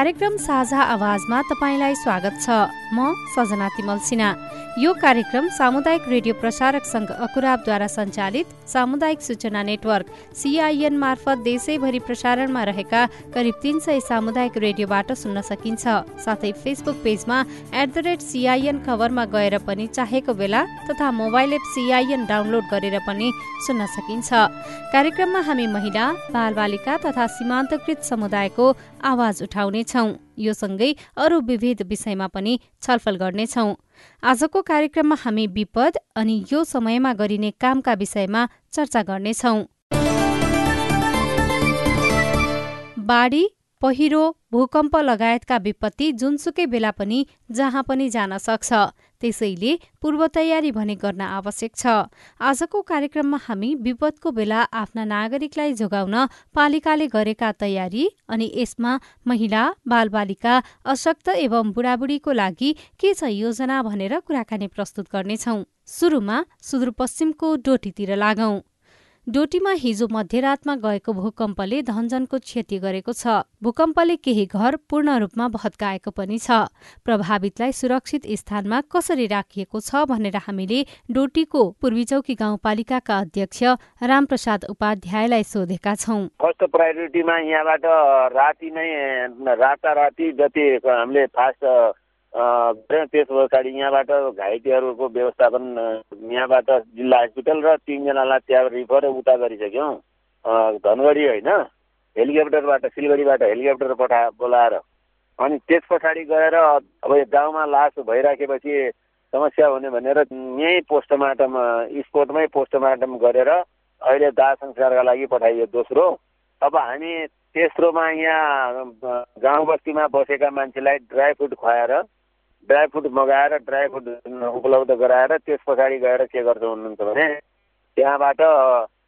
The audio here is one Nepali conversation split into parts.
कार्यक्रम साझा आवाजमा तपाईँलाई स्वागत छ। म सजना तिमल सिन्हा। यो कार्यक्रम सामुदायिक रेडियो प्रसारक संघ अकुराबद्वारा सञ्चालित सामुदायिक सूचना नेटवर्क सिआइएन मार्फत देशैभरि प्रसारणमा रहेका करिब तीन सय सामुदायिक रेडियोबाट सुन्न सकिन्छ। साथै फेसबुक पेजमा एट द रेट सिआइएन खबरमा गएर पनि चाहेको बेला तथा मोबाइल एप सिआइएन डाउनलोड गरेर पनि सुन्न सकिन्छ। कार्यक्रममा हामी महिला बालबालिका तथा सीमान्तकृत समुदायको आवाज उठाउनेछौ यो सँगै अरू विविध विषयमा पनि छलफल गर्नेछौ। आजको कार्यक्रममा हामी विपद अनि यो समयमा गरिने कामका विषयमा चर्चा गर्नेछौ। बाढी पहिरो भूकम्प लगायतका विपत्ति जुनसुकै बेला पनि जहाँ पनि जान सक्छ। त्यसैले पूर्व तयारी भने गर्न आवश्यक छ। आजको कार्यक्रममा हामी विपदको बेला आफ्ना नागरिकलाई जोगाउन पालिकाले गरेका तयारी अनि यसमा महिला बालबालिका अशक्त एवं बुढाबुढीको लागि के छ योजना भनेर कुराकानी प्रस्तुत गर्नेछौ। सुरुमा सुदूरपश्चिमको डोटीतिर लागौं। डोटीमा हिजो मध्यरातमा गएको भूकम्पले धनजनको क्षति गरेको छ। भूकम्पले केही घर पूर्ण रूपमा भत्काएको पनि छ। प्रभावितलाई सुरक्षित स्थानमा कसरी राखिएको छ भनेर हामीले डोटीको पूर्वी चौकी गाउँपालिकाका अध्यक्ष रामप्रसाद उपाध्यायलाई सोधेका छौं। फर्स्ट प्रायोरिटीमा यहाँबाट राति नै राताराति जति हामीले फास्ट त्यस पछाडि यहाँबाट घाइतेहरूको व्यवस्थापन यहाँबाट जिल्ला हस्पिटल र तिनजनालाई त्यहाँ रिफर उता गरिसक्यौँ। धनगढी होइन हेलिकप्टरबाट सिलगढीबाट हेलिकप्टर पठा बोलाएर। अनि त्यस पछाडि गएर अब गाउँमा लास भइराखेपछि समस्या हुने भनेर यहीँ पोस्टमार्टम स्पोर्टमै पोस्टमार्टम गरेर अहिले दाह संस्कारका लागि पठाइयो दोस्रो। अब हामी तेस्रोमा यहाँ गाउँ बस्तीमा बसेका मान्छेलाई ड्राई फ्रुट खुवाएर ड्राई फ्रुट मगाएर ड्राई फ्रुट उपलब्ध गराएर त्यस पछाडि गएर के गर्छ हुनुहुन्छ भने त्यहाँबाट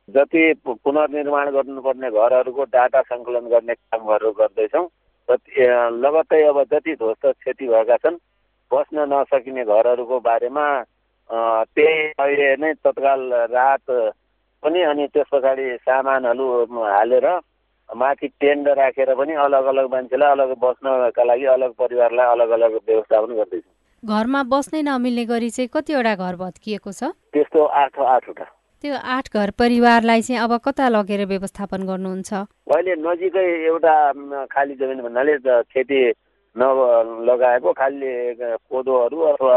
जति पुनर्निर्माण गर्नुपर्ने घरहरूको डाटा सङ्कलन गर्ने कामहरू गर्दैछौँ लगत्तै अब जति ध्वस्त क्षति भएका छन् बस्न नसकिने घरहरूको बारेमा त्यही अहिले नै तत्काल राहत पनि अनि त्यस पछाडि सामानहरू हालेर माथि टेन्ट राखेर पनि अलग अलग मान्छेलाई अलग बस्नका लागि अलग परिवारलाई अलग अलग व्यवस्थापन गर्दैछौँ। घरमा बस्नै नमिल्ने गरी चाहिँ कतिवटा घर भत्किएको छ? त्यस्तो आठ आठवटा। त्यो आठ घर परिवारलाई चाहिँ अब कता लगेर व्यवस्थापन गर्नुहुन्छ? अहिले नजिकै एउटा खाली जमिन भन्नाले खेती नलगाएको खालि कोदोहरू अथवा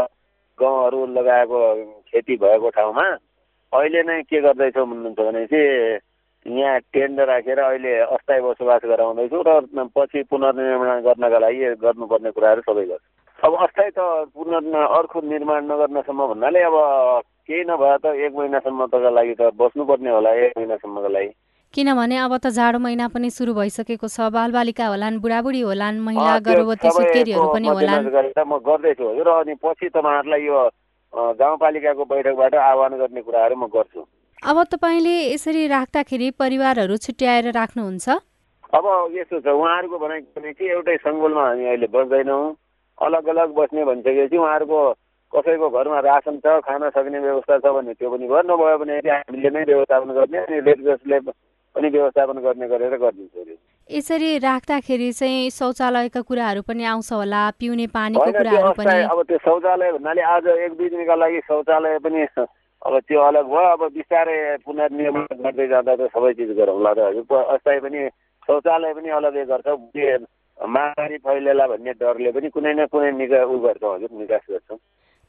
गहुँहरू लगाएको खेती भएको ठाउँमा। अहिले नै के गर्दैछौँ भन्नुहुन्छ भने चाहिँ यहाँ टेन्ट राखेर अहिले अस्थायी बसोबास गराउँदैछु र पछि पुनर्निर्माण गर्नका लागि गर्नुपर्ने कुराहरू सबै गर्छु। अब अस्थायी त पुनर् अर्को निर्माण नगर्नसम्म भन्नाले अब केही नभए त एक महिनासम्मका लागि त बस्नुपर्ने होला एक महिनासम्मको लागि। किनभने अब त जाडो महिना पनि सुरु भइसकेको छ बालबालिका होलान् बुढाबुढी होलान् महिला गर्भवती सुत्केरीहरू पनि होलान्। म गर्दैछु हजुर अनि पछि तपाईँहरूलाई यो गाउँपालिकाको बैठकबाट आह्वान गर्ने कुराहरू म गर्छु। अब तपाईँले यसरी राख्दाखेरि परिवारहरू छुट्याएर राख्नुहुन्छ? अब यस्तो छ उहाँहरूको भनाइ भने कि एउटै सङ्गोलमा हामी अहिले बस्दैनौँ। अलग अलग बस्ने भनिसकेपछि उहाँहरूको कसैको घरमा रासन छ खान सक्ने व्यवस्था छ भने त्यो पनि भयो नभयो भने हामीले नै व्यवस्थापन गर्ने अनि रेडक्रसले पनि व्यवस्थापन गर्ने गरेर गरिदिन्छ। यसरी राख्दाखेरि चाहिँ शौचालयका कुराहरू पनि आउँछ होला पिउने पानीको कुराहरू पनि। अब त्यो शौचालय भन्नाले आज एक दुई दिनका लागि शौचालय पनि अब त्यो अलग भयो अब बिस्तारै पुनर्निर्माण गर्दै जाँदा त सबै चिज गरौँला र हजुर अस्थायी पनि शौचालय पनि अलग्गै गर्छ महामारी फैलेला भन्ने डरले पनि कुनै न कुनै निका उ गर्छौँ हजुर निकास गर्छौँ।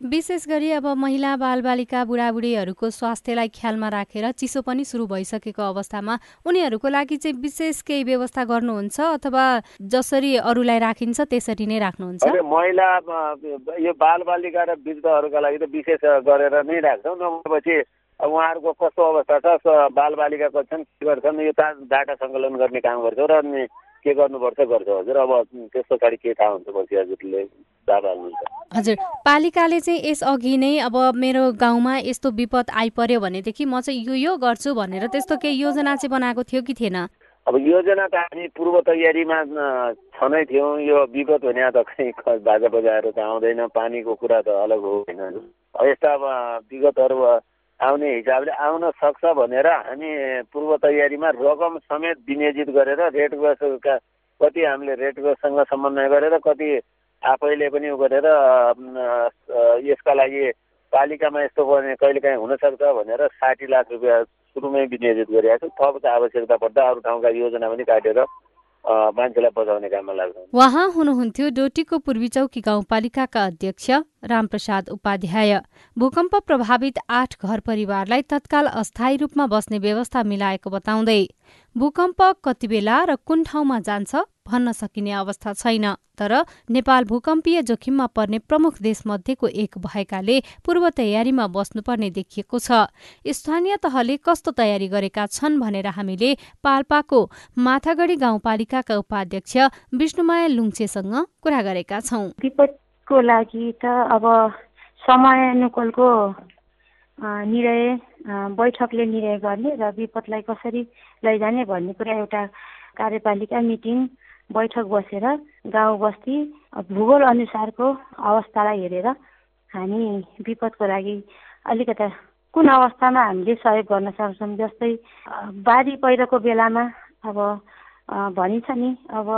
विशेष गरी अब महिला बालबालिका बुढाबुढीहरूको स्वास्थ्यलाई ख्यालमा राखेर चिसो पनि सुरु भइसकेको अवस्थामा उनीहरूको लागि चाहिँ विशेष केही व्यवस्था गर्नुहुन्छ अथवा जसरी अरूलाई राखिन्छ त्यसरी नै राख्नुहुन्छ? महिला यो बालबालिका र वृद्धहरूका लागि त विशेष गरेर नै राख्छौँ। नभएपछि उहाँहरूको कस्तो अवस्था छ? बालबालिका छन् के गर्छन्? यो डाटा सङ्कलन गर्ने काम गर्छौँ र के गर्नुपर्छ गर्छ हजुर। अब त्यस पछाडि के थाहा हुन्छ पछि हजुरले हजुर पालिकाले चाहिँ यस अघि नै अब मेरो गाउँमा यस्तो विपद आइपर्यो भनेदेखि म चाहिँ यो यो गर्छु भनेर त्यस्तो केही योजना चाहिँ बनाएको थियो कि थिएन? अब योजना त हामी पूर्व तयारीमा छँदै थियौँ। यो विगत भने त खै बाजा बजाएर त आउँदैन। पानीको कुरा त अलग हो। होइन यस्ता अब विगतहरू आउने हिसाबले आउन सक्छ भनेर हामी पूर्व तयारीमा रकम समेत विनियोजित गरेर रेड क्रसका कति हामीले रेड क्रससँग समन्वय गरेर कति आफैले पनि उ गरेर यसका लागि पालिकामा यस्तो गर्ने कहिलेकाहीँ हुनसक्छ भनेर साठी लाख रुपियाँ सुरुमै विनियोजित गरिरहेको छु। थप आवश्यकता पर्दा अरू ठाउँका योजना पनि काटेर मान्छेलाई बचाउने काममा लाग्छ उहाँ हुनुहुन्थ्यो डोटीको पूर्वी चौकी गाउँपालिकाका अध्यक्ष रामप्रसाद उपाध्याय। भूकम्प प्रभावित आठ घर परिवारलाई तत्काल अस्थायी रूपमा बस्ने व्यवस्था मिलाएको बताउँदै भूकम्प कति बेला र कुन ठाउँमा जान्छ भन्न सकिने अवस्था छैन। तर नेपाल भूकम्पीय जोखिममा पर्ने प्रमुख देशमध्येको एक भएकाले पूर्व तयारीमा बस्नुपर्ने देखिएको छ। स्थानीय तहले कस्तो तयारी गरेका छन् भनेर हामीले पाल्पाको माथागढी गाउँपालिकाका उपाध्यक्ष विष्णुमाया लुङचेसँग कुरा गरेका छौं। को लागि त अब समयानुकूलको निर्णय बैठकले निर्णय गर्ने र विपदलाई कसरी लैजाने भन्ने कुरा एउटा कार्यपालिका मिटिङ बैठक बसेर गाउँ बस्ती भूगोल अनुसारको अवस्थालाई हेरेर हामी विपदको लागि अलिकता कुन अवस्थामा हामीले सहयोग गर्न सक्छौँ जस्तै बाढी पहिरोको बेलामा अब भनिन्छ नि अब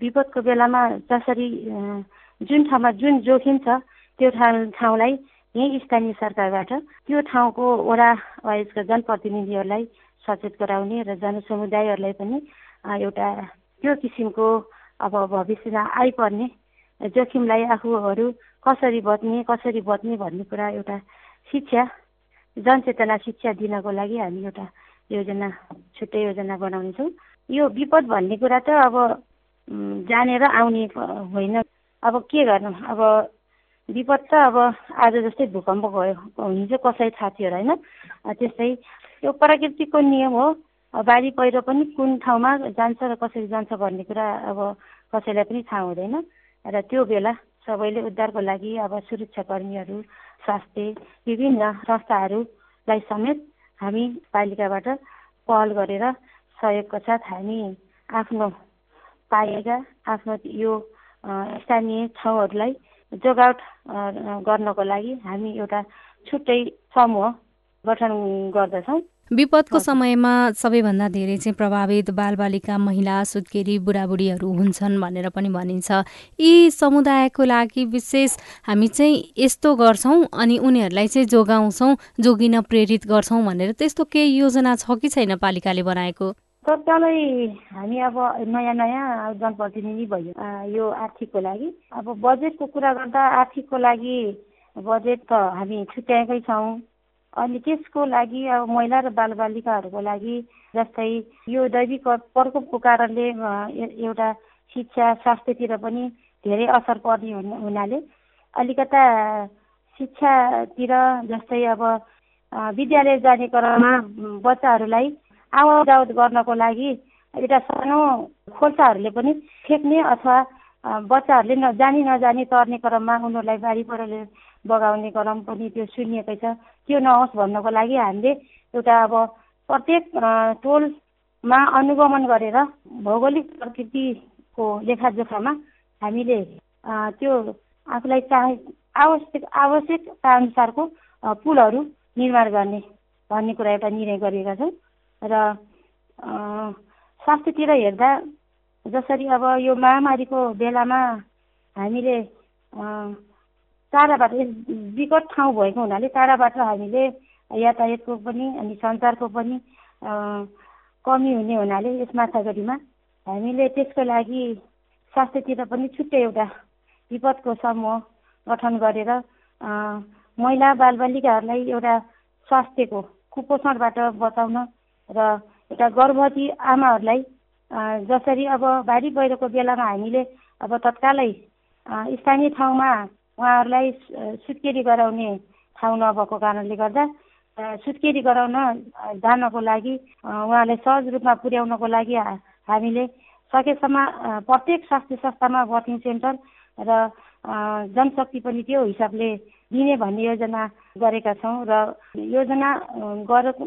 विपदको बेलामा जसरी जुन ठाउँमा जुन जोखिम छ त्यो ठाउँ ठाउँलाई यहीँ स्थानीय सरकारबाट त्यो ठाउँको वडा वाइजका जनप्रतिनिधिहरूलाई सचेत गराउने र जनसमुदायहरूलाई पनि एउटा त्यो किसिमको अब भविष्यमा आइपर्ने जोखिमलाई आफूहरू कसरी बच्ने कसरी बच्ने भन्ने कुरा एउटा शिक्षा जनचेतना शिक्षा दिनको लागि हामी एउटा योजना छुट्टै योजना बनाउनेछौँ। यो विपद भन्ने कुरा त अब जानेर आउने होइन। अब के गर्नु? अब विपद त अब आज जस्तै भूकम्प गयो हिजो कसै थाहा थियो होइन त्यस्तै। यो प्रकृतिको नियम हो। बाढी पहिरो पनि कुन ठाउँमा जान्छ र कसरी जान्छ भन्ने कुरा अब कसैलाई पनि थाहा हुँदैन। र त्यो बेला सबैले उद्धारको लागि अब सुरक्षाकर्मीहरू स्वास्थ्य विभिन्न संस्थाहरूलाई समेत हामी पालिकाबाट पहल गरेर सहयोगको साथ हामी आफ्नो पाएका आफ्नो यो स्थानीय ठाउँहरूलाई जोगावट गर्नको लागि हामी एउटा छुट्टै समूह गठन गर्दछौँ। विपदको समयमा सबैभन्दा धेरै चाहिँ प्रभावित बालबालिका महिला सुत्केरी बुढाबुढीहरू हुन्छन् भनेर पनि भनिन्छ। यी समुदायको लागि विशेष हामी चाहिँ यस्तो गर्छौँ अनि उनीहरूलाई चाहिँ जोगाउँछौँ जोगिन प्रेरित गर्छौँ भनेर। त्यस्तो केही योजना छ कि छैन पालिकाले बनाएको? तत्कालै हामी अब नयाँ नयाँ जनप्रतिनिधि भयो। यो आर्थिकको लागि। अब बजेटको कुरा गर्दा आर्थिकको लागि बजेट त हामी छुट्याएकै छौँ। अनि त्यसको लागि अब महिला र बालबालिकाहरूको लागि जस्तै यो दैविक प्रकोपको कारणले एउटा शिक्षा स्वास्थ्यतिर पनि धेरै असर पर्ने हुनाले। अलिकता शिक्षातिर जस्तै अब विद्यालय जाने क्रममा बच्चाहरूलाई आवत जावत गर्नको लागि एउटा सानो खोल्साहरूले पनि फेक्ने अथवा बच्चाहरूले जानी नजानी तर्ने क्रममा उनीहरूलाई बारी पहिरोले बगाउने क्रम पनि त्यो सुनिएकै छ। त्यो नहोस् भन्नको लागि हामीले एउटा अब प्रत्येक टोलमा अनुगमन गरेर भौगोलिक प्रकृतिको लेखाजोखामा हामीले त्यो आफूलाई चाहे आवश्यक आवश्यकता अनुसारको पुलहरू निर्माण गर्ने भन्ने कुरा एउटा निर्णय गरिएका छौँ र स्वास्थ्यतिर हेर्दा जसरी अब यो महामारीको बेलामा हामीले टाढाबाट विकट ठाउँ भएको हुनाले टाढाबाट हामीले यातायातको पनि अनि सञ्चारको पनि कमी हुने हुनाले यस माथागढीमा हामीले त्यसको लागि स्वास्थ्यतिर पनि छुट्टै एउटा विपदको समूह गठन गरेर महिला बालबालिकाहरूलाई एउटा स्वास्थ्यको कुपोषणबाट बचाउन र एउटा गर्भवती आमाहरूलाई जसरी अब बाढी पहिरोको बेलामा हामीले अब तत्कालै स्थानीय ठाउँमा उहाँहरूलाई सुत्केरी गराउने ठाउँ नभएको कारणले गर्दा सुत्केरी गराउन जानको लागि उहाँलाई सहज रूपमा पुर्याउनको लागि हामीले सकेसम्म प्रत्येक स्वास्थ्य संस्थामा बर्थिङ सेन्टर र जनशक्ति पनि त्यो हिसाबले दिने भन्ने योजना गरेका छौँ र योजना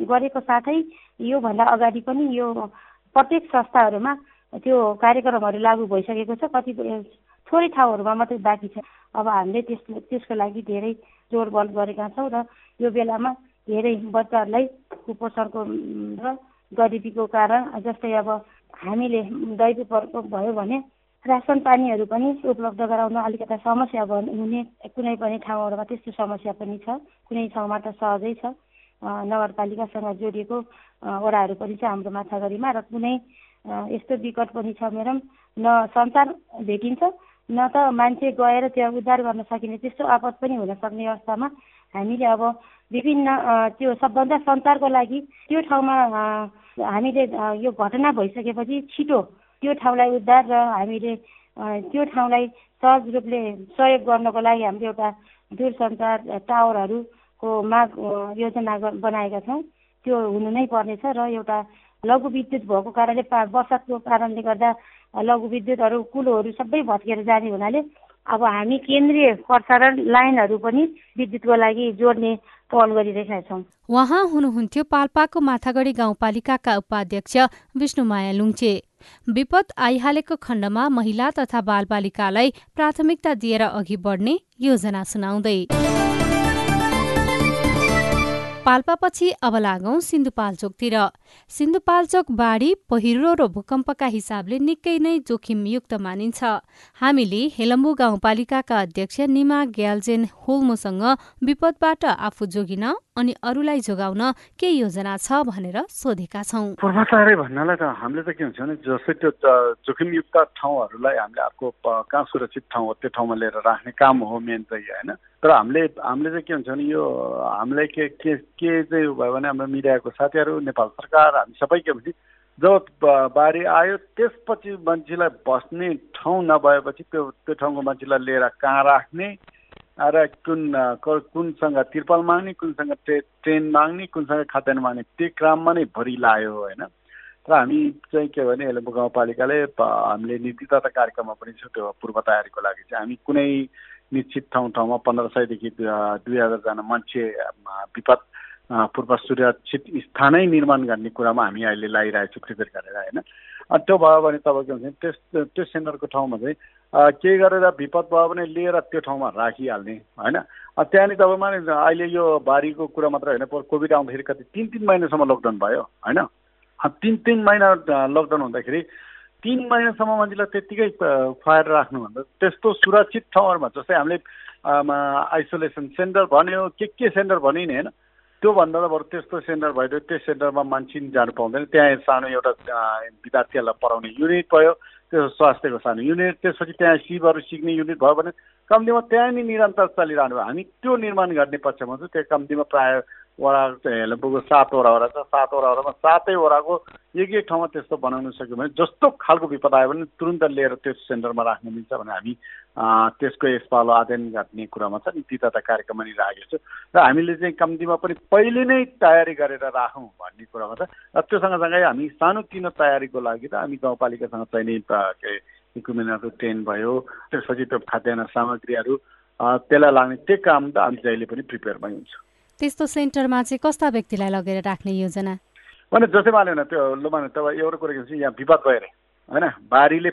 गरेको साथै योभन्दा अगाडि पनि यो प्रत्येक संस्थाहरूमा त्यो कार्यक्रमहरू लागू भइसकेको छ। कति थोरै ठाउँहरूमा मात्रै बाँकी छ। अब हामीले त्यस त्यसको लागि धेरै जोड बल गरेका छौँ र यो बेलामा धेरै बच्चाहरूलाई कुपोषणको र गरिबीको कारण जस्तै अब हामीले दैवी प्रकोप भयो भने रासन पानीहरू पनि उपलब्ध गराउन अलिकता समस्या हुने कुनै पनि ठाउँहरूमा त्यस्तो समस्या पनि छ। कुनै ठाउँमा त सहजै छ। नगरपालिकासँग जोडिएको वडाहरू पनि छ हाम्रो माछागढीमा र कुनै यस्तो विकट पनि छ म्याडम न सञ्चार भेटिन्छ न त मान्छे गएर त्यहाँ उद्धार गर्न सकिने त्यस्तो आपत पनि हुन सक्ने अवस्थामा हामीले अब विभिन्न त्यो सबभन्दा सञ्चारको लागि त्यो ठाउँमा हामीले यो घटना भइसकेपछि छिटो त्यो ठाउँलाई उद्धार र हामीले त्यो ठाउँलाई सहज रूपले सहयोग गर्नको लागि हामीले एउटा दूरसञ्चार टावरहरूको माग योजना बनाएका छौँ। त्यो हुनु नै पर्नेछ र एउटा लघु विद्युत भएको कारणले बर्सातको कारणले गर्दा लघु विद्युतहरू कुलोहरू सबै भत्केर जाने हुनाले अब हामी केन्द्रीय प्रसारण लाइनहरू पनि विद्युतको लागि जोड्ने पहल गरिरहेका छौँ। उहाँ हुनुहुन्थ्यो पाल्पाको माथागढी गाउँपालिकाका उपाध्यक्ष विष्णुमाया लुङचे। विपद आइहालेको खण्डमा महिला तथा बालबालिकालाई प्राथमिकता दिएर अघि बढ्ने योजना सुनाउँदै। पाल्पापछि अब लागौं सिन्धुपाल्चोकतिर सिन्धुपाल्चोक बाढी पहिरो र भूकम्पका हिसाबले निकै नै जोखिमयुक्त मानिन्छ। हामीले हेलम्बु गाउँपालिकाका अध्यक्ष निमा ग्याल्जेन होल्मोसँग विपदबाट आफू जोगिन अनि अरूलाई जोगाउन के योजना छ भनेर सोधेका छौँ। पूर्वाचार्य भन्नलाई त हामीले त के हुन्छ भने जस्तै त्यो जोखिमयुक्त ठाउँहरूलाई हामीले अर्को कहाँ सुरक्षित ठाउँ हो त्यो ठाउँमा लिएर राख्ने काम हो मेन चाहिँ होइन? तर हामीले हामीले चाहिँ के हुन्छ भने यो हामीलाई के के के चाहिँ भयो भने हाम्रो मिडियाको साथीहरू नेपाल सरकार हामी सबै के भन्छ जब बाढी आयो त्यसपछि मान्छेलाई बस्ने ठाउँ नभएपछि त्यो त्यो ठाउँको मान्छेलाई लिएर कहाँ राख्ने र कुन कुनसँग तिर्पल माग्ने कुनसँग ट्रे ट्रेन माग्ने कुनसँग खाद्यान्न माग्ने त्यो क्रममा नै भरि लायो होइन? र हामी चाहिँ के भने हेलेम्बु गाउँपालिकाले हामीले नीति तथा कार्यक्रममा पनि छ त्यो पूर्व तयारीको लागि चाहिँ हामी कुनै निश्चित ठाउँ ठाउँमा पन्ध्र सयदेखि दुई हजारजना मान्छे विपद पूर्व सुरक्षित स्थानै निर्माण गर्ने कुरामा हामी अहिले लगाइरहेको छौँ प्रिपेयर गरेर होइन? अनि त्यो भयो भने तपाईँको हुन्छ त्यस त्यो सेन्टरको ठाउँमा चाहिँ केही गरेर विपद भयो भने लिएर त्यो ठाउँमा राखिहाल्ने होइन? त्यहाँनिर तपाईँमा अहिले यो बारीको कुरा मात्र होइन कोभिड आउँदाखेरि कति तिन तिन महिनासम्म लकडाउन भयो होइन? तिन तिन महिना लकडाउन हुँदाखेरि तिन महिनासम्म मान्छेलाई त्यत्तिकै खुवाएर राख्नुभन्दा त्यस्तो सुरक्षित ठाउँहरूमा जस्तै हामीले आइसोलेसन सेन्टर भन्यो के के सेन्टर भन्यो नि होइन? त्योभन्दा त बरु त्यस्तो सेन्टर भइदियो त्यो सेन्टरमा मान्छे जानु पाउँदैन। त्यहाँ सानो एउटा विद्यार्थीहरूलाई पढाउने युनिट भयो त्यो स्वास्थ्यको सानो युनिट त्यसपछि त्यहाँ सिपहरू सिक्ने युनिट भयो भने कम्तीमा त्यहाँ नि निरन्तर चलिरहनु भयो। हामी त्यो निर्माण गर्ने पक्षमा चाहिँ त्यो कम्तीमा प्रायः वडा हेलेम्बुको सातवटा वडा छ। सातवटा वडामा सातै वडाको एक एक ठाउँमा त्यस्तो बनाउन सक्यो भने जस्तो खालको विपद आयो भने तुरन्त लिएर त्यो सेन्टरमा राख्न मिल्छ भने हामी त्यसको यसपालो आदेन गर्ने कुरामा छ नीति तथा कार्यक्रम पनि राखेको छु। र हामीले चाहिँ कम्तीमा पनि पहिले नै तयारी गरेर राखौँ भन्ने कुरामा छ। र त्यो सँगसँगै हामी सानो तिनो तयारीको लागि त हामी गाउँपालिकासँग चाहिने के इक्विपमेन्टहरू ट्रेन भयो त्यसपछि त्यो खाद्यान्न सामग्रीहरू त्यसलाई लाग्ने त्यो काम त हामी जहिले पनि प्रिपेयरमै हुन्छौँ। त्यस्तो सेन्टरमा चाहिँ कस्ता व्यक्तिलाई लगेर राख्ने योजना? भने जस्तै माने न त्यो लु माने तपाईँ एउटा कुरा के यहाँ विवाद भयो अरे होइन बारीले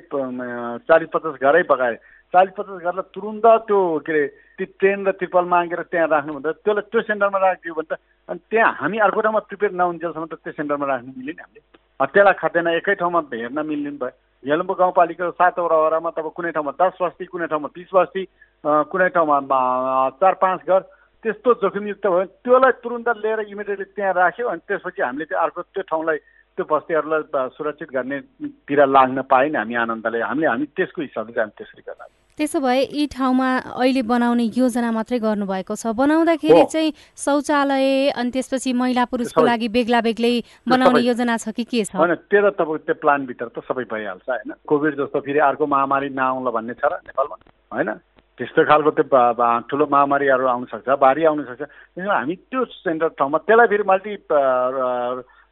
चालिस पचास घरै पकाए। चालिस पचास घरलाई तुरुन्त त्यो के अरे त्यो ट्रेन र त्रिपल मागेर त्यहाँ राख्नुभन्दा त्यसलाई त्यो सेन्टरमा राखिदियो भने त अनि त्यहाँ हामी अर्को ठाउँमा प्रिपेयर नहुन्जेलसम्म त त्यो सेन्टरमा राख्नु मिल्यो नि हामीले। त्यसलाई खाँदैन एकै ठाउँमा हेर्न मिल्ने भयो। हेलम्बु गाउँपालिकाको सातवटा वडामा तपाईँ कुनै ठाउँमा दस बस्ती कुनै ठाउँमा बिस बस्ती कुनै ठाउँमा चार पाँच घर त्यस्तो जोखिमयुक्त भयो। त्यसलाई तुरन्त लिएर इमिडिएटली त्यहाँ राख्यो अनि त्यसपछि हामीले त्यो अर्को त्यो ठाउँलाई त्यो बस्तीहरूलाई सुरक्षित गर्नेतिर लाग्न पाएन हामी आनन्दले हामीले हामी त्यसको हिसाबले हामी त्यसरी गर्न त्यसो भए यी ठाउँमा अहिले बनाउने योजना मात्रै गर्नुभएको छ। बनाउँदाखेरि चाहिँ शौचालय अनि त्यसपछि महिला पुरुषको लागि बेग्ला बेग्लै बनाउने योजना छ कि के छ? होइन त्यो त तपाईँ त्यो प्लानभित्र त सबै भइहाल्छ होइन? कोभिड जस्तो फेरि अर्को महामारी नआउला भन्ने छ र नेपालमा होइन? त्यस्तो खालको त्यो ठुलो महामारीहरू आउन सक्छ बाढी आउन सक्छ। हामी त्यो सेन्टर ठाउँमा त्यसलाई फेरि मल्टी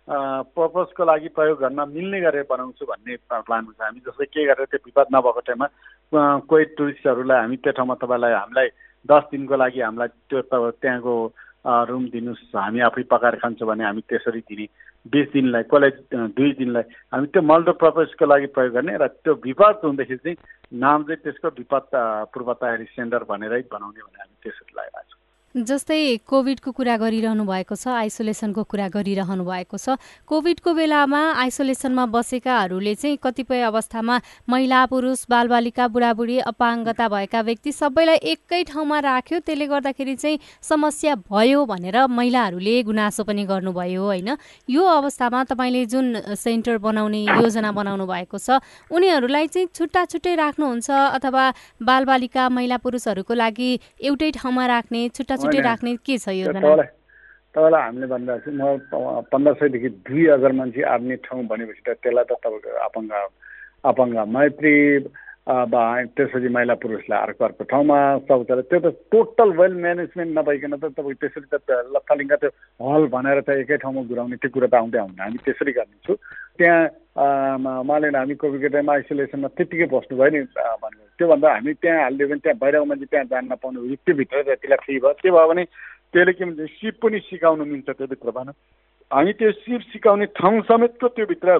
पर्पजको लागि प्रयोग गर्न मिल्ने गरेर बनाउँछु भन्ने प्लान हुन्छ हामी जस्तै के गरेर त्यो विपद नभएको टाइममा कोही टुरिस्टहरूलाई हामी त्यो ठाउँमा तपाईँलाई हामीलाई दस दिनको लागि हामीलाई त्यो त्यहाँको रुम दिनुहोस्। हामी आफै पकाएर खान्छौँ भने हामी त्यसरी दिने। बिस दिनलाई कसलाई दुई दिनलाई हामी त्यो मल्टो लागि प्रयोग गर्ने र त्यो विपद हुँदाखेरि चाहिँ नाम चाहिँ त्यसको विपद पूर्व तयारी सेन्टर भनेरै बनाउने भने हामी त्यसरी छौँ जस्तै कोभिडको कुरा गरिरहनु भएको छ आइसोलेसनको कुरा गरिरहनु भएको छ। कोभिडको बेलामा आइसोलेसनमा बसेकाहरूले चाहिँ कतिपय अवस्थामा महिला पुरुष बालबालिका बुढाबुढी अपाङ्गता भएका व्यक्ति सबैलाई एकै ठाउँमा राख्यो। त्यसले गर्दाखेरि चाहिँ समस्या भयो भनेर महिलाहरूले गुनासो पनि गर्नुभयो होइन। यो अवस्थामा तपाईँले जुन सेन्टर बनाउने योजना बनाउनु भएको छ उनीहरूलाई चाहिँ छुट्टा छुट्टै राख्नुहुन्छ अथवा बालबालिका महिला पुरुषहरूको लागि एउटै ठाउँमा राख्ने छुट्टा छुट्टै राख्ने के छ योजना? तपाईँलाई हामीले भनिरहेको छु म पन्ध्र सयदेखि दुई हजार मान्छे आर्ने ठाउँ भनेपछि त त्यसलाई त तपाईँको अपाङ्ग अपाङ्ग मैत्री त्यसपछि महिला पुरुषलाई अर्को अर्को ठाउँमा शौचालय। त्यो त टोटल वेल म्यानेजमेन्ट नभइकन त तपाईँ त्यसरी त लत्तालिङ्गा त्यो हल भनेर त एकै ठाउँमा घुराउने त्यो कुरा त आउँदै आउँदैन। हामी त्यसरी गर्नेछु। त्यहाँ मालेन हामी कोभिडको टाइममा आइसोलेसनमा त्यत्तिकै बस्नु भयो नि भनेर। त्योभन्दा हामी त्यहाँ हालिदियो भने त्यहाँ बाहिरको मान्छे त्यहाँ जान नपाउनु त्योभित्र जतिलाई फ्री भयो। त्यो भयो भने त्यसले के भन्छ सिप पनि सिकाउनु मिल्छ त्योभित्र भन। हामी त्यो सिप सिकाउने ठाउँ समेतको त्योभित्र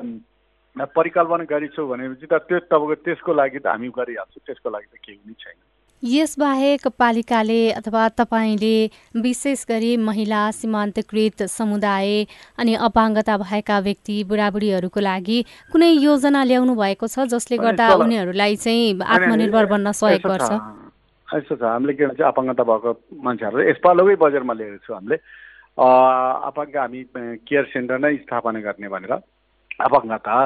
परिकल्पना गरिछौँ भनेपछि त त्यो तपाईँको त्यसको लागि त हामी गरिहाल्छौँ त्यसको लागि त केही पनि छैन। यसबाहेक पालिकाले अथवा तपाईँले विशेष गरी महिला सीमान्तकृत समुदाय अनि अपाङ्गता भएका व्यक्ति बुढाबुढीहरूको लागि कुनै योजना ल्याउनु भएको छ जसले गर्दा उनीहरूलाई चाहिँ आत्मनिर्भर बन्न सहयोग गर्छ? यस्तो छ। हामीले के भन्छ अपाङ्गता भएको मान्छेहरू यसपालकै बजारमा ल्याएको छौँ हामीले। अपाङ्ग हामी केयर सेन्टर नै स्थापना गर्ने भनेर अपाङ्गता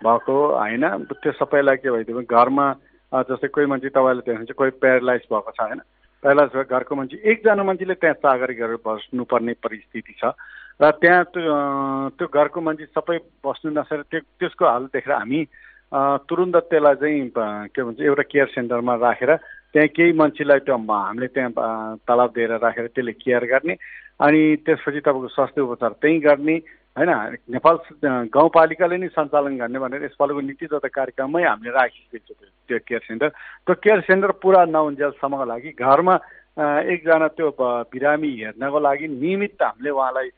भएको होइन। त्यो सबैलाई के भइदियो घरमा जस्तै कोही मान्छे तपाईँले देख्नुहुन्छ कोही प्यारालाइज भएको छ होइन? प्यारालाइज भएको घरको मान्छे एकजना मान्छेले त्यहाँ चाकरी गरेर बस्नुपर्ने परिस्थिति छ। र त्यहाँ त्यो घरको मान्छे सबै बस्नु नसकेर त्यो त्यसको हाल देखेर हामी तुरुन्त त्यसलाई चाहिँ के भन्छ एउटा केयर सेन्टरमा राखेर त्यहाँ केही मान्छेलाई त्यो हामीले त्यहाँ तलब दिएर राखेर त्यसले केयर गर्ने अनि त्यसपछि तपाईँको स्वास्थ्य उपचार त्यहीँ गर्ने। होइन नेपाल गाउँपालिकाले नै सञ्चालन गर्ने भनेर यसपालिको नीति तथा कार्यक्रममै हामीले राखिसकेको छ त्यो केयर सेन्टर त्यो केयर सेन्टर पुरा नहुन्जेलसम्मको लागि घरमा एकजना त्यो बिरामी हेर्नको लागि नियमित हामीले उहाँलाई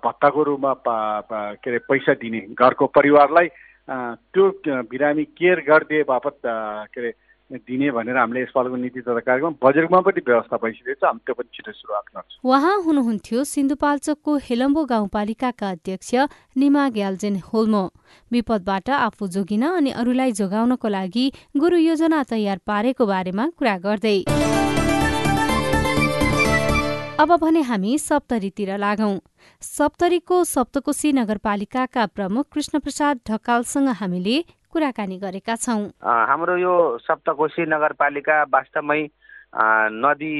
भत्ताको रूपमा के अरे पैसा दिने घरको परिवारलाई त्यो बिरामी केयर गरिदिए बापत के अरे दिने भनेर हामीले यसपालिको नीति तथा कार्यक्रम बजेटमा पनि व्यवस्था भइसकेको छ। हामी त्यो पनि छिटो सुरुवात गर्छौँ। उहाँ हुनुहुन्थ्यो सिन्धुपाल्चोकको हेलम्बो गाउँपालिकाका अध्यक्ष निमा ग्याल्जेन होल्मो। विपदबाट आफू जोगिन अनि अरूलाई जोगाउनको लागि गुरु योजना तयार पारेको बारेमा कुरा गर्दै। अब भने हामी सप्तरीतिर लागौं। सप्तरीको सप्तकोशी नगरपालिकाका प्रमुख कृष्ण प्रसाद ढकालसँग हामीले कुराकानी गरेका छौँ। हाम्रो यो सप्तकोशी नगरपालिका वास्तवमै नदी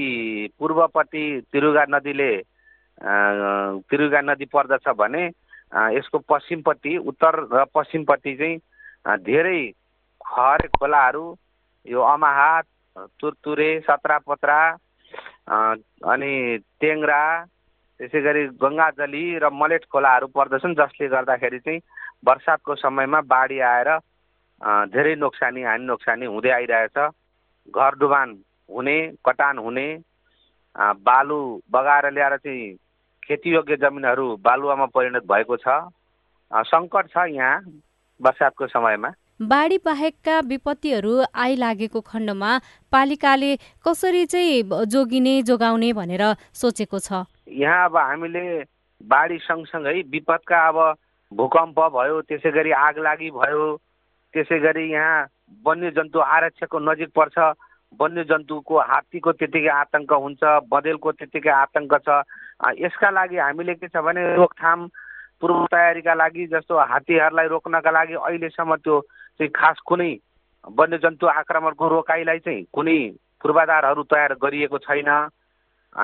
पूर्वपट्टि तिरुगा नदीले तिरुगा नदी पर्दछ भने यसको पश्चिमपट्टि उत्तर र पश्चिमपट्टि चाहिँ धेरै खर खोलाहरू यो अमाहात तुरतुरे सत्रापत्रा अनि टेङ्रा त्यसै गरी गङ्गाजली र मलेट खोलाहरू पर्दछन् जसले गर्दाखेरि चाहिँ वर्षातको समयमा बाढी आएर धेरै नोक्सानी हानि नोक्सानी हुँदै आइरहेछ। घर डुबान हुने कटान हुने बालु बगाएर ल्याएर चाहिँ खेतीयोग्य जमिनहरू बालुवामा परिणत भएको छ। सङ्कट छ यहाँ बर्सातको समयमा। बाढी बाहेकका विपत्तिहरू आइलागेको खण्डमा पालिकाले कसरी चाहिँ जोगिने जोगाउने भनेर सोचेको छ? यहाँ अब हामीले बाढी सँगसँगै विपदका अब भूकम्प भयो त्यसै गरी आग लागि भयो त्यसै गरी यहाँ वन्यजन्तु आरक्षको नजिक पर्छ। वन्यजन्तुको हात्तीको त्यतिकै आतङ्क हुन्छ बँदेलको त्यतिकै आतङ्क छ। यसका लागि हामीले के छ भने रोकथाम पूर्व तयारीका लागि जस्तो हात्तीहरूलाई रोक्नका लागि अहिलेसम्म त्यो चाहिँ खास कुनै वन्यजन्तु आक्रमणको रोकाइलाई चाहिँ कुनै पूर्वाधारहरू तयार गरिएको छैन।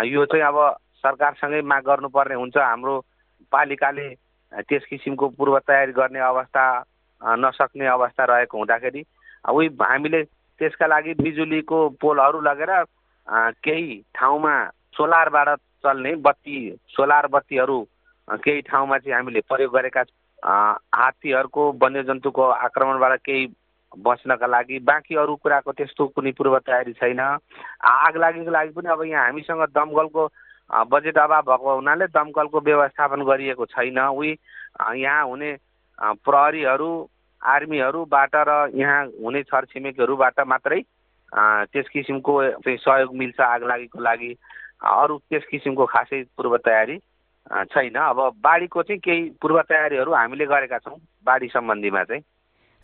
यो चाहिँ अब सरकारसँगै माग गर्नुपर्ने हुन्छ। हाम्रो पालिकाले त्यस किसिमको पूर्व तयारी गर्ने अवस्था नसक्ने अवस्था रहेको हुँदाखेरि उही हामीले त्यसका लागि बिजुलीको पोलहरू लगेर केही ठाउँमा सोलरबाट चल्ने बत्ती सोलर बत्तीहरू केही ठाउँमा चाहिँ हामीले प्रयोग गरेका हात्तीहरूको वन्यजन्तुको आक्रमणबाट केही बच्नका लागि बाँकी अरू कुराको त्यस्तो कुनै पूर्व तयारी छैन आग लागेको लागि पनि अब यहाँ हामीसँग दमकलको बजेट अभाव भएको हुनाले दमकलको व्यवस्थापन गरिएको छैन। उही यहाँ हुने प्रहरीहरू आर्मीहरूबाट र यहाँ हुने छरछिमेकीहरूबाट मात्रै त्यस किसिमको चाहिँ सहयोग मिल्छ आगलागीको लागि। अरू त्यस किसिमको खासै पूर्व तयारी छैन। अब बाढीको चाहिँ केही पूर्व तयारीहरू हामीले गरेका छौँ बाढी सम्बन्धीमा चाहिँ।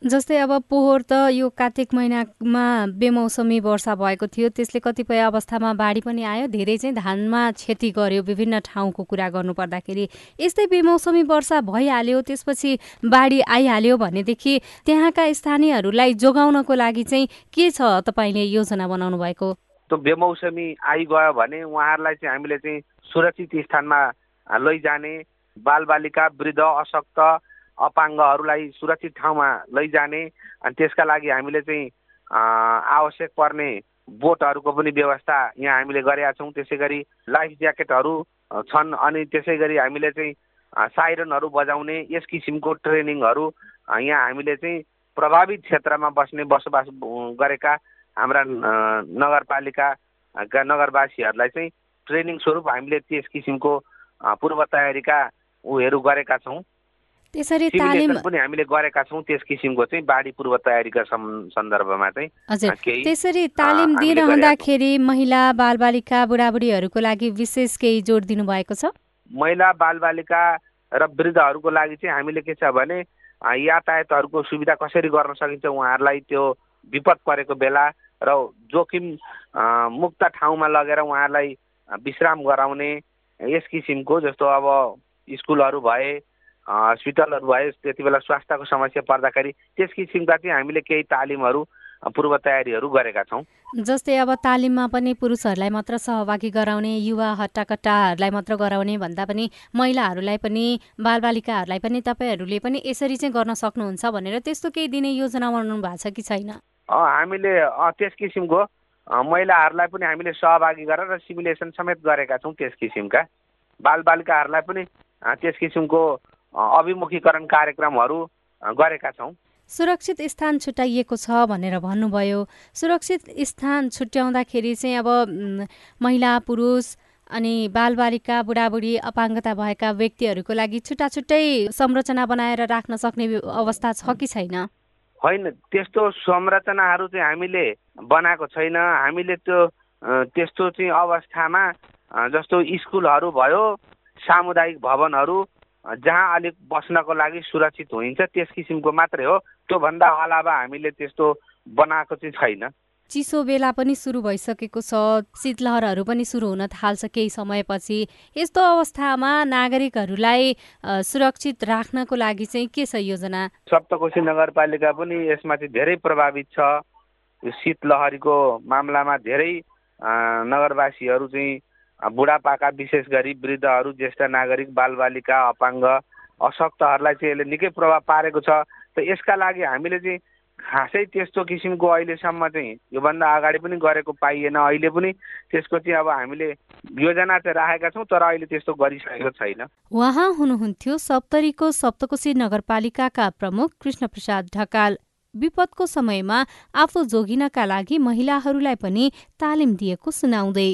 जस्तै अब पोहोर त यो कार्तिक महिनामा बेमौसमी वर्षा भएको थियो त्यसले कतिपय अवस्थामा बाढी पनि आयो। धेरै चाहिँ धानमा क्षति गर्यो विभिन्न ठाउँको कुरा गर्नुपर्दाखेरि। यस्तै बेमौसमी वर्षा भइहाल्यो त्यसपछि बाढी आइहाल्यो भनेदेखि त्यहाँका स्थानीयहरूलाई जोगाउनको लागि चाहिँ के छ तपाईँले योजना बनाउनु भएको? त्यो बेमौसमी आइगयो भने उहाँहरूलाई चाहिँ हामीले चाहिँ सुरक्षित स्थानमा लैजाने बालबालिका वृद्ध अशक्त अपाङ्गहरूलाई सुरक्षित ठाउँमा लैजाने अनि त्यसका लागि हामीले चाहिँ आवश्यक पर्ने बोटहरूको पनि व्यवस्था यहाँ हामीले गरेका छौँ। त्यसै गरी लाइफ ज्याकेटहरू छन् अनि त्यसै गरी हामीले चाहिँ साइरनहरू बजाउने यस किसिमको ट्रेनिङहरू यहाँ हामीले चाहिँ प्रभावित क्षेत्रमा बस्ने बसोबास गरेका हाम्रा नगरपालिकाका नगरवासीहरूलाई चाहिँ ट्रेनिङ स्वरूप हामीले त्यस किसिमको पूर्व तयारीका उहरू गरेका छौँ। त्यसरी तालिम पनि हामीले गरेका छौँ त्यस किसिमको चाहिँ बाढी पूर्व तयारीका सन्दर्भमा चाहिँ हजुर। त्यसरी तालिम दिइरहँदाखेरि महिला बालबालिका बुढाबुढीहरूको लागि विशेष केही जोड दिनु भएको छ? महिला बालबालिका र वृद्धहरूको लागि चाहिँ हामीले के छ भने यातायातहरूको सुविधा कसरी गर्न सकिन्छ उहाँहरूलाई त्यो विपद परेको बेला र जोखिम मुक्त ठाउँमा लगेर उहाँहरूलाई विश्राम गराउने यस किसिमको जस्तो अब स्कुलहरू भए हस्पिटलहरू भयो त्यति बेला स्वास्थ्यको समस्या पर्दाखेरि त्यस किसिमका चाहिँ हामीले केही तालिमहरू पूर्व तयारीहरू गरेका छौँ। जस्तै अब तालिममा पनि पुरुषहरूलाई मात्र सहभागी गराउने युवा हट्टाकट्टाहरूलाई मात्र गराउने भन्दा पनि महिलाहरूलाई पनि बालबालिकाहरूलाई पनि तपाईँहरूले पनि यसरी चाहिँ गर्न सक्नुहुन्छ भनेर त्यस्तो केही दिने योजना बनाउनु भएको छ कि छैन? हामीले त्यस किसिमको महिलाहरूलाई पनि हामीले सहभागी गरेर सिमुलेसन समेत गरेका छौँ त्यस किसिमका। बालबालिकाहरूलाई पनि त्यस किसिमको अभिमुखीकरण कार्यक्रमहरू गरेका छौँ। सुरक्षित स्थान छुट्याइएको छ भनेर भन्नुभयो। सुरक्षित स्थान छुट्याउँदाखेरि चाहिँ अब महिला पुरुष अनि बालबालिका बुढाबुढी अपाङ्गता भएका व्यक्तिहरूको लागि छुट्टा छुट्टै संरचना बनाएर राख्न सक्ने अवस्था छ कि छैन? होइन त्यस्तो संरचनाहरू चाहिँ हामीले बनाएको छैन। हामीले त्यो त्यस्तो चाहिँ अवस्थामा जस्तो स्कुलहरू भयो सामुदायिक भवनहरू जहाँ अलिक बस्नको लागि सुरक्षित हुन्छ त्यस किसिमको मात्रै हो। त्योभन्दा अलावा हामीले त्यस्तो बनाएको चाहिँ छैन। चिसो बेला पनि सुरु भइसकेको छ। शीतलहरहरू पनि सुरु हुन थाल्छ केही समयपछि। यस्तो अवस्थामा नागरिकहरूलाई सुरक्षित राख्नको लागि चाहिँ के छ योजना? सप्तकोशी नगरपालिका पनि यसमा चाहिँ धेरै प्रभावित छ। यो शीतलहरीको मामलामा धेरै नगरवासीहरू चाहिँ बुढापाका विशेष गरी वृद्धहरू ज्येष्ठ नागरिक बालबालिका अपाङ्ग अशक्तहरूलाई चाहिँ यसले निकै प्रभाव पारेको छ। त यसका लागि हामीले चाहिँ खासै त्यस्तो किसिमको अहिलेसम्म चाहिँ योभन्दा अगाडि पनि गरेको पाइएन। अहिले पनि त्यसको चाहिँ अब हामीले योजना चाहिँ राखेका छौँ तर अहिले त्यस्तो गरिसकेको छैन। उहाँ हुनुहुन्थ्यो सप्तरीको सप्तकोशी नगरपालिकाका प्रमुख कृष्ण प्रसाद ढकाल। विपदको समयमा आफू जोगिनका लागि महिलाहरूलाई पनि तालिम दिएको सुनाउँदै।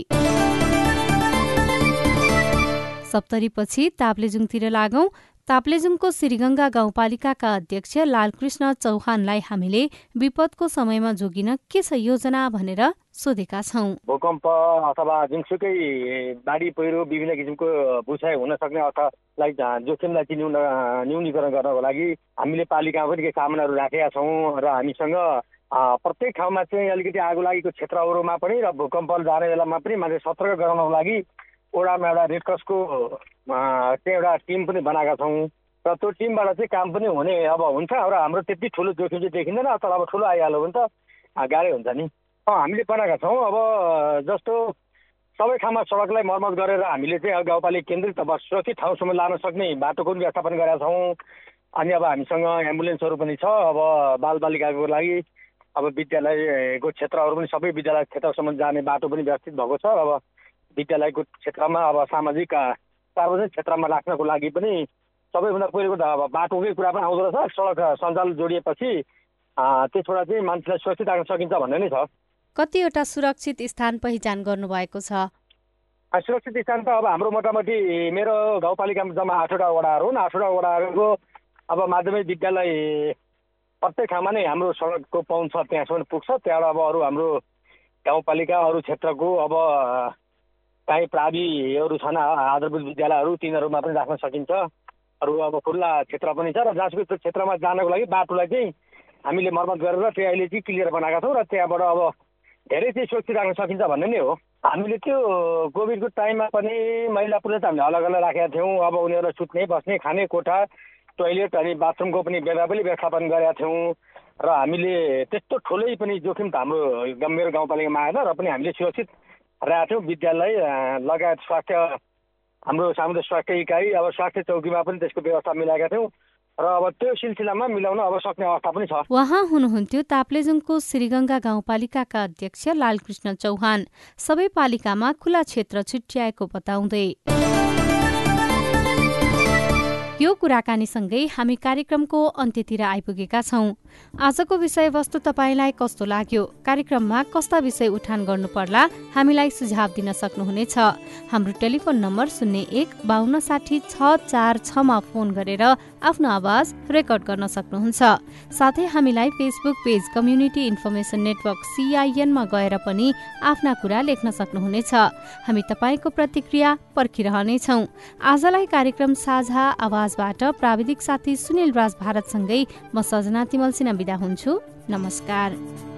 सप्तरीपछि ताप्लेजुङतिर लागौं। ताप्लेजुङको श्रीगङ्गा गाउँपालिकाका अध्यक्ष लालकृष्ण चौहानलाई हामीले विपदको समयमा जोगिन के छ योजना भनेर सोधेका छौँ। भूकम्प अथवा जुनसुकै बाढी पहिरो विभिन्न किसिमको भूक्षय हुन सक्ने अर्थलाई जोखिमलाई चाहिँ न्यून न्यूनीकरण गर्नको लागि हामीले पालिकामा पनि केही सामानहरू राखेका छौँ र हामीसँग प्रत्येक ठाउँमा चाहिँ अलिकति आगो लागेको क्षेत्रहरूमा पनि र भूकम्प जाने बेलामा पनि मान्छे सतर्क गराउनको लागि ओडामा एउटा रेडक्रसको चाहिँ एउटा टिम पनि बनाएका छौँ। र त्यो टिमबाट चाहिँ काम पनि हुने अब हुन्छ र हाम्रो त्यति ठुलो जोखिम चाहिँ देखिँदैन। तर अब ठुलो आइहाल्यो भने त गाह्रै हुन्छ नि। हामीले बनाएका छौँ। अब जस्तो सबै ठाउँमा सडकलाई मर्मत गरेर हामीले चाहिँ गाउँपालिका केन्द्रित अब सुरक्षित ठाउँसम्म लान सक्ने बाटोको पनि व्यवस्थापन गरेका छौँ। अनि अब हामीसँग एम्बुलेन्सहरू पनि छ। अब बालबालिकाको लागि अब विद्यालयको क्षेत्रहरू पनि सबै विद्यालय क्षेत्रसम्म जाने बाटो पनि व्यवस्थित भएको छ। अब विद्यालयको क्षेत्रमा अब सामाजिक सार्वजनिक क्षेत्रमा राख्नको लागि पनि सबैभन्दा पहिलो त अब बाटोकै कुरा पनि आउँदो रहेछ। सडक सञ्जाल जोडिएपछि त्यसबाट चाहिँ मान्छेलाई सुरक्षित राख्न सकिन्छ भन्ने नै छ। कतिवटा सुरक्षित स्थान पहिचान गर्नुभएको छ? सुरक्षित स्थान त अब हाम्रो मोटामोटी मेरो गाउँपालिकामा जम्मा आठवटा वडाहरू हुन्। आठवटा वडाहरूको अब माध्यमिक विद्यालय प्रत्येक ठाउँमा नै हाम्रो सडकको पहुँच छ त्यहाँसम्म पुग्छ। त्यहाँबाट अब अरू हाम्रो गाउँपालिका अरू क्षेत्रको अब काहीँ प्राविहरू छन् आधारभूत विद्यालयहरू तिनीहरूमा पनि राख्न सकिन्छ। अरू अब खुल्ला क्षेत्र पनि छ र जहाँसुकै क्षेत्रमा जानको लागि बाटोलाई चाहिँ हामीले मर्मत गरेर त्यो अहिले चाहिँ क्लियर बनाएका छौँ र त्यहाँबाट अब धेरै चाहिँ सुरक्षित राख्न सकिन्छ भन्ने नै हो। हामीले त्यो कोभिडको टाइममा पनि महिला पुरुष हामीले अलग अलग राखेका थियौँ। अब उनीहरूलाई सुत्ने बस्ने खाने कोठा टोइलेट अनि बाथरुमको पनि पनि व्यवस्थापन गरेका थियौँ। र हामीले त्यस्तो ठुलै पनि जोखिम त हाम्रो मेरो गाउँपालिकामा आएन र पनि हामीले सुरक्षित थियौँ विद्यालय लगायत स्वास्थ्य हाम्रो सामुदायिक स्वास्थ्य इकाइ अब स्वास्थ्य चौकीमा पनि त्यसको व्यवस्था मिलाएका थियौँ। र अब त्यो सिलसिलामा मिलाउन अब सक्ने अवस्था पनि छ। उहाँ हुनुहुन्थ्यो ताप्लेजुङको श्रीगङ्गा गाउँपालिकाका अध्यक्ष लालकृष्ण चौहान। सबै पालिकामा खुला क्षेत्र छुट्याएको बताउँदै। यो कुराकानीसँगै हामी कार्यक्रमको अन्त्यतिर आइपुगेका छौं। आजको विषयवस्तु तपाईँलाई कस्तो लाग्यो? कार्यक्रममा कस्ता विषय उठान गर्नुपर्ला? हामीलाई सुझाव दिन सक्नुहुनेछ। हाम्रो टेलिफोन नम्बर शून्य एक बान्न साठी छ चार छमा फोन गरेर आफ्नो आवाज रेकर्ड गर्न सक्नुहुन्छ। साथै हामीलाई Facebook page community information network सिआइएनमा गएर पनि आफ्ना कुरा लेख्न सक्नुहुनेछ। हामी तपाईँको प्रतिक्रिया पर्खिरहनेछौ। आजलाई कार्यक्रम साझा आवाजबाट प्राविधिक साथी सुनिल राज भारतसँगै म सजना तिमल सिन्हा बिदा हुन्छु। नमस्कार।